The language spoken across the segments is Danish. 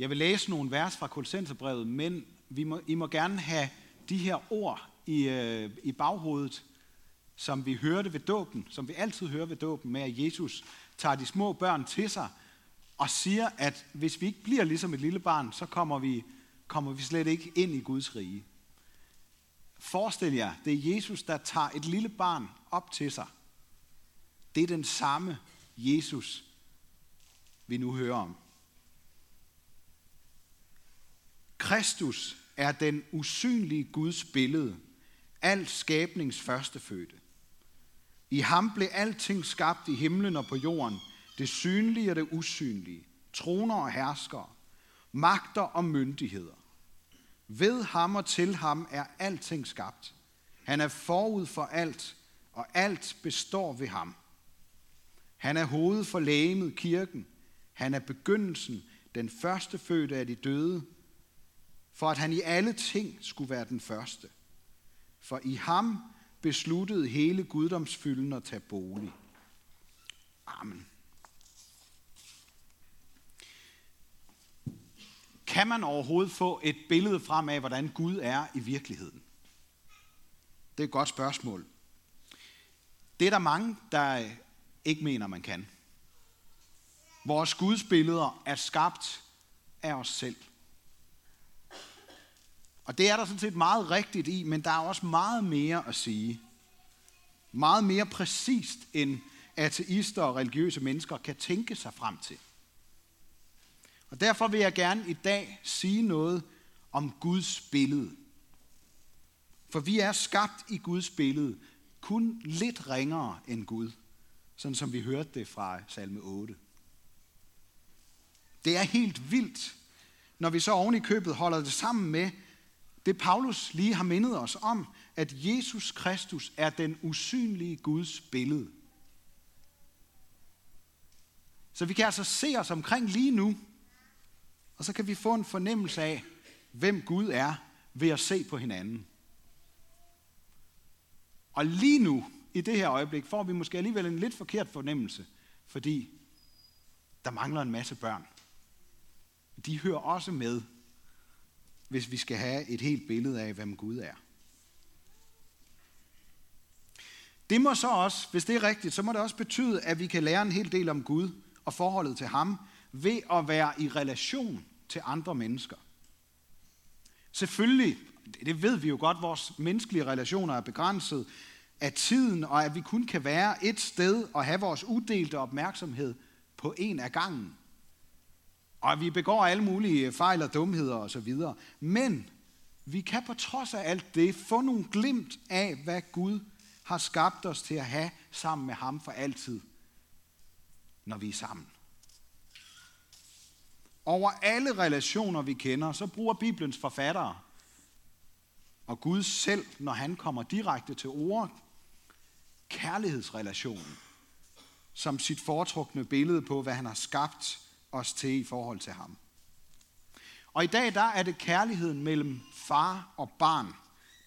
Jeg vil læse nogle vers fra Kolossenserbrevet, men vi må, I må gerne have de her ord i, øh, i baghovedet, som vi hørte ved dåben, som vi altid hører ved dåben, med at Jesus tager de små børn til sig og siger, at hvis vi ikke bliver ligesom et lille barn, så kommer vi, kommer vi slet ikke ind i Guds rige. Forestil jer, det er Jesus, der tager et lille barn op til sig. Det er den samme Jesus, vi nu hører om. Kristus er den usynlige Guds billede, alt skabnings førstefødte. I ham blev alting skabt i himlen og på jorden, det synlige og det usynlige, troner og herskere, magter og myndigheder. Ved ham og til ham er alting skabt. Han er forud for alt, og alt består ved ham. Han er hovedet for lægemet, kirken. Han er begyndelsen, den første fødte af de døde, for at han i alle ting skulle være den første. For i ham besluttede hele guddomsfylden at tage bolig. Amen. Kan man overhovedet få et billede frem af, hvordan Gud er i virkeligheden? Det er et godt spørgsmål. Det er der mange, der ikke mener, man kan. Vores Guds billeder er skabt af os selv. Og det er der sådan set meget rigtigt i, men der er også meget mere at sige. Meget mere præcist, end ateister og religiøse mennesker kan tænke sig frem til. Og derfor vil jeg gerne i dag sige noget om Guds billede. For vi er skabt i Guds billede, kun lidt ringere end Gud, sådan som vi hørte det fra salme 8. Det er helt vildt, når vi så oven i købet holder det sammen med, det Paulus lige har mindet os om, at Jesus Kristus er den usynlige Guds billede. Så vi kan altså se os omkring lige nu, og så kan vi få en fornemmelse af, hvem Gud er, ved at se på hinanden. Og lige nu, i det her øjeblik, får vi måske alligevel en lidt forkert fornemmelse, fordi der mangler en masse børn. De hører også med hvis vi skal have et helt billede af, hvem Gud er. Det må så også, hvis det er rigtigt, så må det også betyde, at vi kan lære en hel del om Gud og forholdet til ham ved at være i relation til andre mennesker. Selvfølgelig, det ved vi jo godt, vores menneskelige relationer er begrænset af tiden, og at vi kun kan være et sted og have vores uddelte opmærksomhed på en af gangen. Og vi begår alle mulige fejl og dumheder osv. Men vi kan på trods af alt det få nogle glimt af, hvad Gud har skabt os til at have sammen med ham for altid, når vi er sammen. Over alle relationer, vi kender, så bruger Bibelens forfattere og Gud selv, når han kommer direkte til ord, kærlighedsrelationen som sit foretrukne billede på, hvad han har skabt os til i forhold til ham. Og i dag der er det kærligheden mellem far og barn,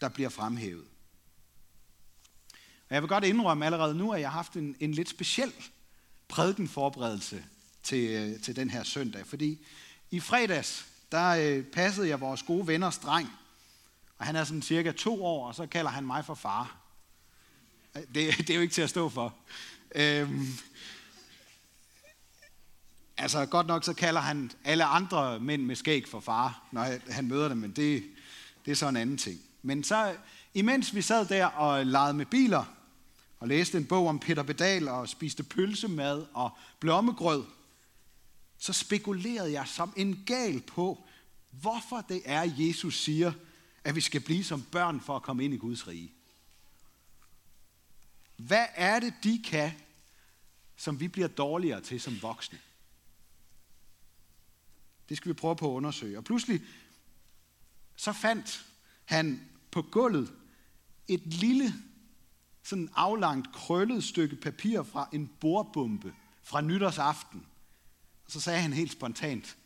der bliver fremhævet. Og jeg vil godt indrømme allerede nu, at jeg har haft en, en lidt speciel prædikenforberedelse til, øh, til den her søndag. Fordi i fredags, der øh, passede jeg vores gode venners dreng. Og han er sådan cirka to år, og så kalder han mig for far. Øh, det, det er jo ikke til at stå for. Øhm, Altså godt nok så kalder han alle andre mænd med skæg for far, når han møder dem, men det, det er så en anden ting. Men så, imens vi sad der og legede med biler, og læste en bog om Peter Pedal og spiste pølsemad og blommegrød, så spekulerede jeg som en gal på, hvorfor det er, Jesus siger, at vi skal blive som børn for at komme ind i Guds rige. Hvad er det, de kan, som vi bliver dårligere til som voksne? Det skal vi prøve på at undersøge. Og pludselig så fandt han på gulvet et lille, sådan aflangt, krøllet stykke papir fra en bordbombe fra nytårsaften. Og så sagde han helt spontant,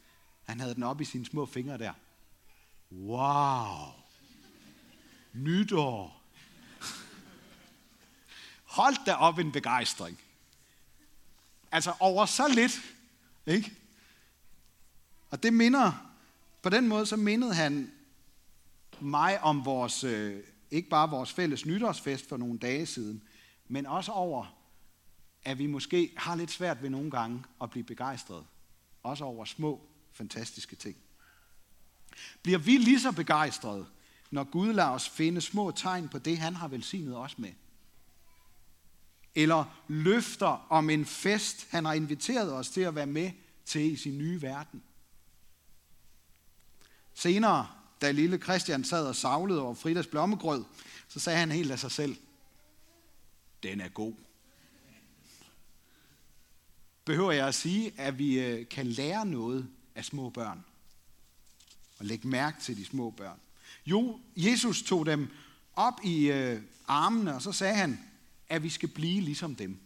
han havde den op i sine små fingre der. Wow! Nytår! Hold da op en begejstring. Altså over så lidt, ikke? Og det minder, på den måde så mindede han mig om vores, øh, ikke bare vores fælles nytårsfest for nogle dage siden, men også over, at vi måske har lidt svært ved nogle gange at blive begejstret. Også over små, fantastiske ting. Bliver vi lige så begejstrede, når Gud lader os finde små tegn på det, han har velsignet os med? Eller løfter om en fest, han har inviteret os til at være med til i sin nye verden? Senere, da lille Christian sad og savlede over Fridas blommegrød, så sagde han helt af sig selv, den er god. Behøver jeg at sige, at vi øh, kan lære noget af små børn? Og lægge mærke til de små børn. Jo, Jesus tog dem op i øh, armene, og så sagde han, at vi skal blive ligesom dem.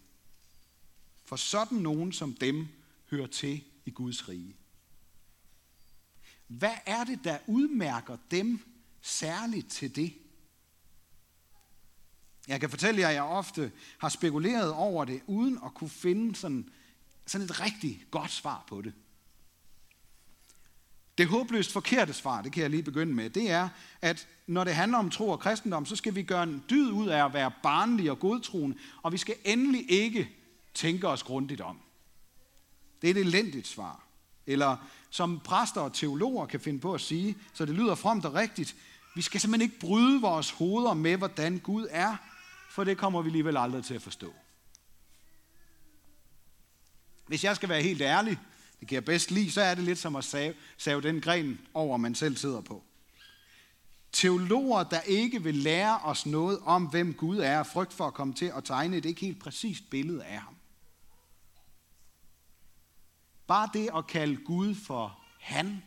For sådan nogen som dem hører til i Guds rige. Hvad er det, der udmærker dem særligt til det? Jeg kan fortælle jer, at jeg ofte har spekuleret over det, uden at kunne finde sådan, sådan et rigtig godt svar på det. Det håbløst forkerte svar, det kan jeg lige begynde med, det er, at når det handler om tro og kristendom, så skal vi gøre en dyd ud af at være barnlige og godtroende, og vi skal endelig ikke tænke os grundigt om. Det er et elendigt svar. Eller som præster og teologer kan finde på at sige, så det lyder fromt og rigtigt, vi skal simpelthen ikke bryde vores hoveder med, hvordan Gud er, for det kommer vi alligevel aldrig til at forstå. Hvis jeg skal være helt ærlig, det kan jeg bedst lide, så er det lidt som at save, save den gren over, man selv sidder på. Teologer, der ikke vil lære os noget om, hvem Gud er, frygt for at komme til at tegne et ikke helt præcist billede af ham. Bare det at kalde Gud for han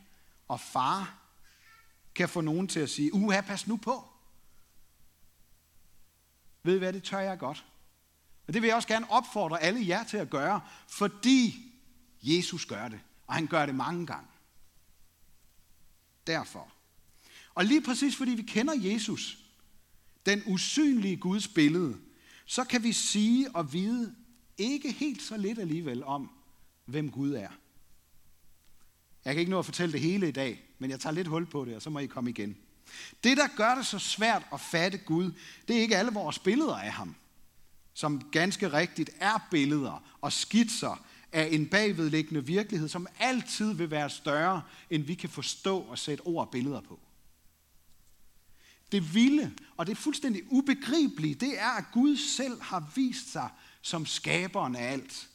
og far, kan få nogen til at sige, uha, pas nu på. Ved I hvad, det tør jeg godt. Og det vil jeg også gerne opfordre alle jer til at gøre, fordi Jesus gør det, og han gør det mange gange. Derfor. Og lige præcis fordi vi kender Jesus, den usynlige Guds billede, så kan vi sige og vide ikke helt så lidt alligevel om, hvem Gud er. Jeg kan ikke nå at fortælle det hele i dag, men jeg tager lidt hul på det, og så må I komme igen. Det, der gør det så svært at fatte Gud, det er ikke alle vores billeder af ham, som ganske rigtigt er billeder og skitser af en bagvedliggende virkelighed, som altid vil være større, end vi kan forstå og sætte ord og billeder på. Det vilde, og det fuldstændig ubegribelige, det er, at Gud selv har vist sig som skaberen af alt.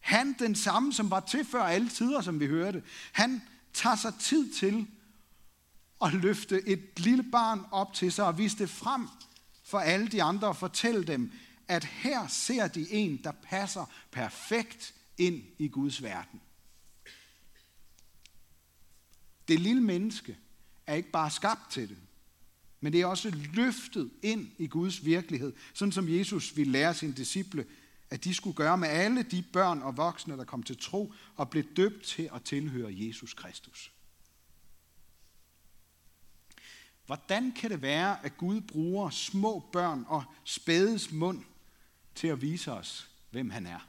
Han, den samme, som var til før alle tider, som vi hørte, han tager sig tid til at løfte et lille barn op til sig og vise det frem for alle de andre og fortælle dem, at her ser de en, der passer perfekt ind i Guds verden. Det lille menneske er ikke bare skabt til det, men det er også løftet ind i Guds virkelighed, sådan som Jesus ville lære sine disciple, at de skulle gøre med alle de børn og voksne, der kom til tro og blev døbt til at tilhøre Jesus Kristus. Hvordan kan det være, at Gud bruger små børn og spædes mund til at vise os, hvem han er?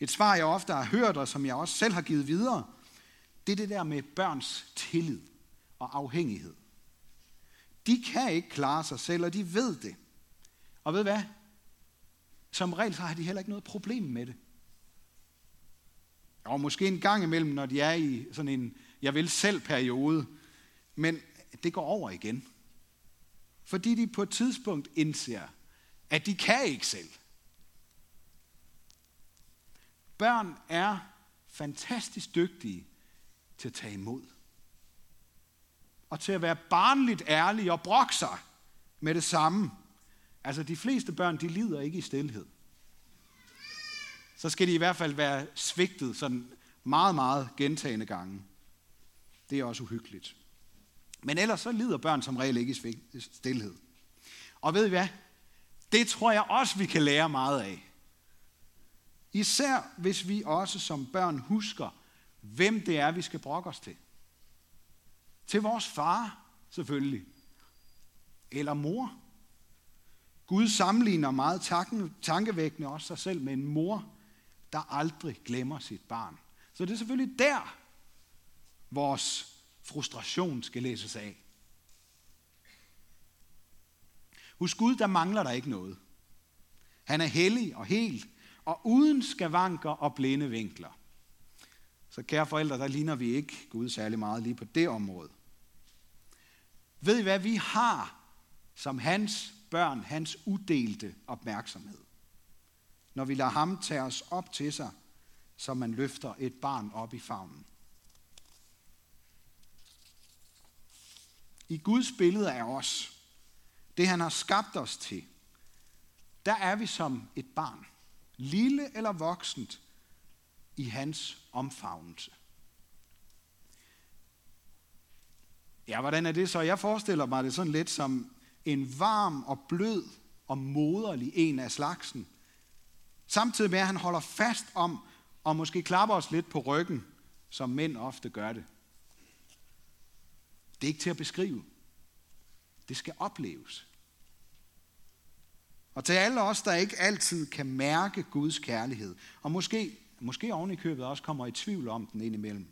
Et svar, jeg ofte har hørt, og som jeg også selv har givet videre, det er det der med børns tillid og afhængighed. De kan ikke klare sig selv, og de ved det. Og ved hvad? Som regel så har de heller ikke noget problem med det. Og måske en gang imellem, når de er i sådan en jeg vil selv periode, men det går over igen. Fordi de på et tidspunkt indser, at de kan ikke selv. Børn er fantastisk dygtige til at tage imod. Og til at være barnligt ærlige og brokke sig med det samme. Altså de fleste børn, de lider ikke i stillhed. Så skal de i hvert fald være svigtet sådan meget, meget gentagende gange. Det er også uhyggeligt. Men ellers så lider børn som regel ikke i stillhed. Og ved I hvad? Det tror jeg også, vi kan lære meget af. Især hvis vi også som børn husker, hvem det er, vi skal brokke os til. Til vores far, selvfølgelig. Eller mor. Gud sammenligner meget tankevækkende også sig selv med en mor, der aldrig glemmer sit barn. Så det er selvfølgelig der, vores frustration skal læses af. Hos Gud, der mangler der ikke noget. Han er hellig og hel, og uden skavanker og blinde vinkler. Så kære forældre, der ligner vi ikke Gud særlig meget lige på det område. Ved I hvad, vi har som hans børn, hans udelte opmærksomhed. Når vi lader ham tage os op til sig, som man løfter et barn op i favnen. I Guds billede af os, det han har skabt os til, der er vi som et barn, lille eller voksent, i hans omfavnelse. Ja, hvordan er det så? Jeg forestiller mig det sådan lidt som en varm og blød og moderlig en af slagsen. Samtidig med, at han holder fast om og måske klapper os lidt på ryggen, som mænd ofte gør det. Det er ikke til at beskrive. Det skal opleves. Og til alle os, der ikke altid kan mærke Guds kærlighed, og måske, måske oven i købet også kommer i tvivl om den indimellem,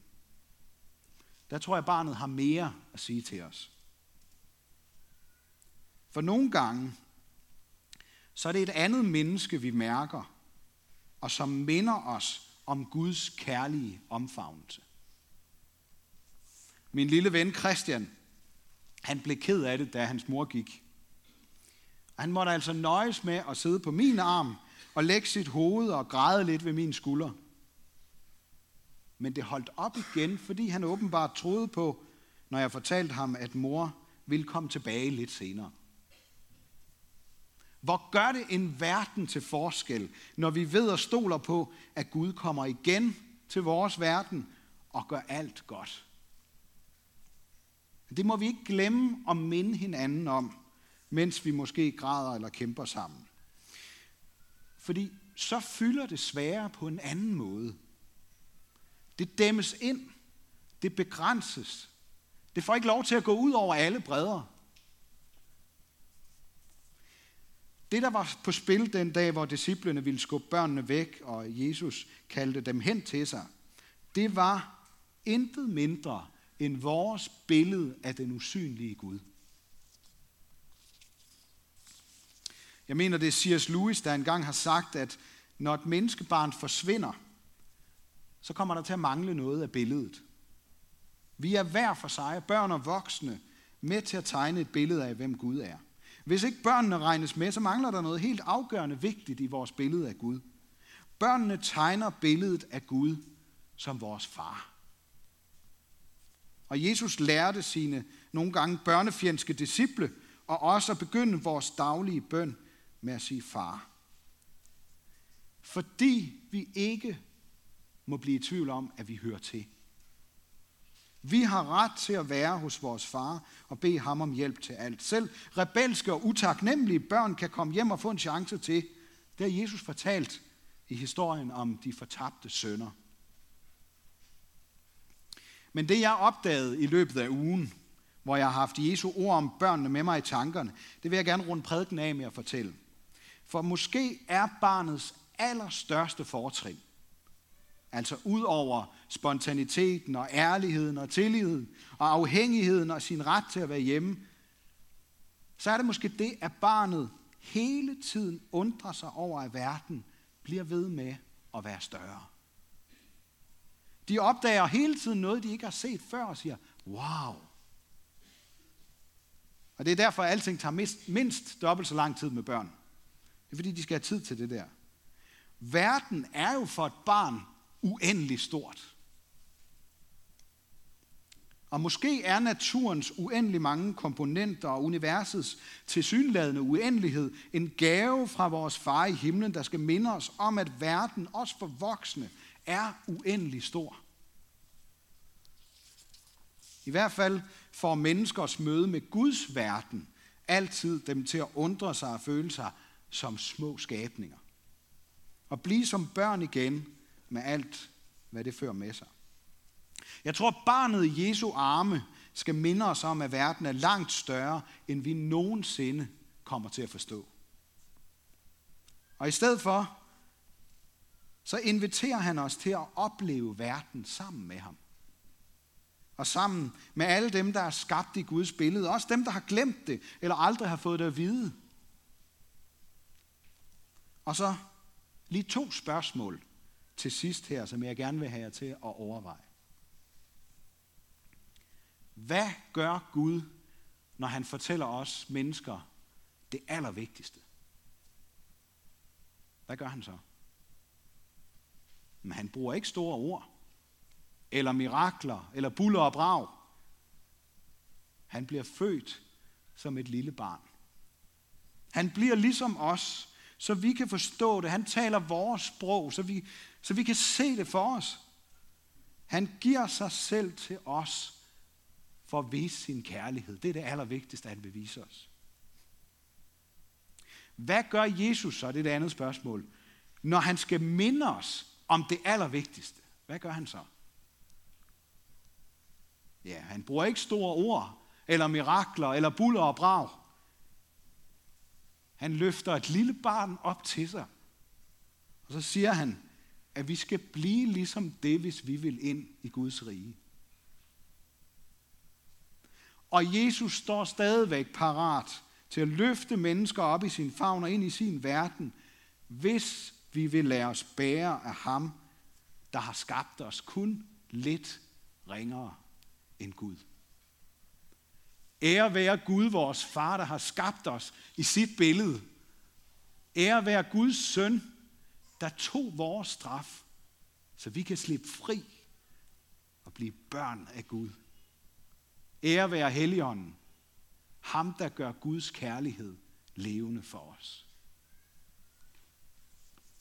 der tror jeg, barnet har mere at sige til os. For nogle gange, så er det et andet menneske, vi mærker, og som minder os om Guds kærlige omfavnelse. Min lille ven Christian, han blev ked af det, da hans mor gik. Og han måtte altså nøjes med at sidde på min arm og lægge sit hoved og græde lidt ved min skulder. Men det holdt op igen, fordi han åbenbart troede på, når jeg fortalte ham, at mor ville komme tilbage lidt senere. Hvor gør det en verden til forskel, når vi ved og stoler på, at Gud kommer igen til vores verden og gør alt godt. Det må vi ikke glemme og minde hinanden om, mens vi måske græder eller kæmper sammen. Fordi så fylder det sværere på en anden måde. Det dæmmes ind. Det begrænses. Det får ikke lov til at gå ud over alle bredder. Det, der var på spil den dag, hvor disciplene ville skubbe børnene væk, og Jesus kaldte dem hen til sig, det var intet mindre end vores billede af den usynlige Gud. Jeg mener, det er C.S. Lewis, der engang har sagt, at når et menneskebarn forsvinder, så kommer der til at mangle noget af billedet. Vi er hver for sig, børn og voksne, med til at tegne et billede af, hvem Gud er. Hvis ikke børnene regnes med, så mangler der noget helt afgørende vigtigt i vores billede af Gud. Børnene tegner billedet af Gud som vores far. Og Jesus lærte sine nogle gange børnefjendske disciple og også at begynde vores daglige bøn med at sige far. Fordi vi ikke må blive i tvivl om, at vi hører til. Vi har ret til at være hos vores far og bede ham om hjælp til alt. Selv rebelske og utaknemmelige børn kan komme hjem og få en chance til. Det har Jesus fortalt i historien om de fortabte sønner. Men det jeg opdagede i løbet af ugen, hvor jeg har haft Jesu ord om børnene med mig i tankerne, det vil jeg gerne runde prædiken af med at fortælle. For måske er barnets allerstørste fortrin, altså ud over spontaniteten og ærligheden og tilliden og afhængigheden og sin ret til at være hjemme, så er det måske det, at barnet hele tiden undrer sig over, at verden bliver ved med at være større. De opdager hele tiden noget, de ikke har set før og siger, wow. Og det er derfor, at alting tager mindst, mindst dobbelt så lang tid med børn. Det er fordi, de skal have tid til det der. Verden er jo for et barn uendelig stort. Og måske er naturens uendelig mange komponenter og universets tilsyneladende uendelighed en gave fra vores far i himlen, der skal minde os om, at verden, også for voksne, er uendelig stor. I hvert fald får menneskers møde med Guds verden altid dem til at undre sig og føle sig som små skabninger. Og blive som børn igen med alt, hvad det fører med sig. Jeg tror, barnet i Jesu arme skal minde os om, at verden er langt større, end vi nogensinde kommer til at forstå. Og i stedet for, så inviterer han os til at opleve verden sammen med ham. Og sammen med alle dem, der er skabt i Guds billede. Også dem, der har glemt det, eller aldrig har fået det at vide. Og så lige to spørgsmål til sidst her, som jeg gerne vil have jer til at overveje. Hvad gør Gud, når han fortæller os mennesker det allervigtigste? Hvad gør han så? Men han bruger ikke store ord, eller mirakler, eller buller og brag. Han bliver født som et lille barn. Han bliver ligesom os, så vi kan forstå det. Han taler vores sprog, så vi, så vi kan se det for os. Han giver sig selv til os for at vise sin kærlighed. Det er det allervigtigste, han vil vise os. Hvad gør Jesus så? Det er det andet spørgsmål. Når han skal minde os om det allervigtigste, hvad gør han så? Ja, han bruger ikke store ord, eller mirakler, eller buller og brag. Han løfter et lille barn op til sig. Og så siger han, at vi skal blive ligesom det, hvis vi vil ind i Guds rige. Og Jesus står stadigvæk parat til at løfte mennesker op i sin favn og ind i sin verden, hvis vi vil lade os bære af ham, der har skabt os kun lidt ringere end Gud. Ære være Gud, vores far, der har skabt os i sit billede. Ære være Guds søn, der tog vores straf, så vi kan slippe fri og blive børn af Gud. Ære være Helligånden, ham der gør Guds kærlighed levende for os.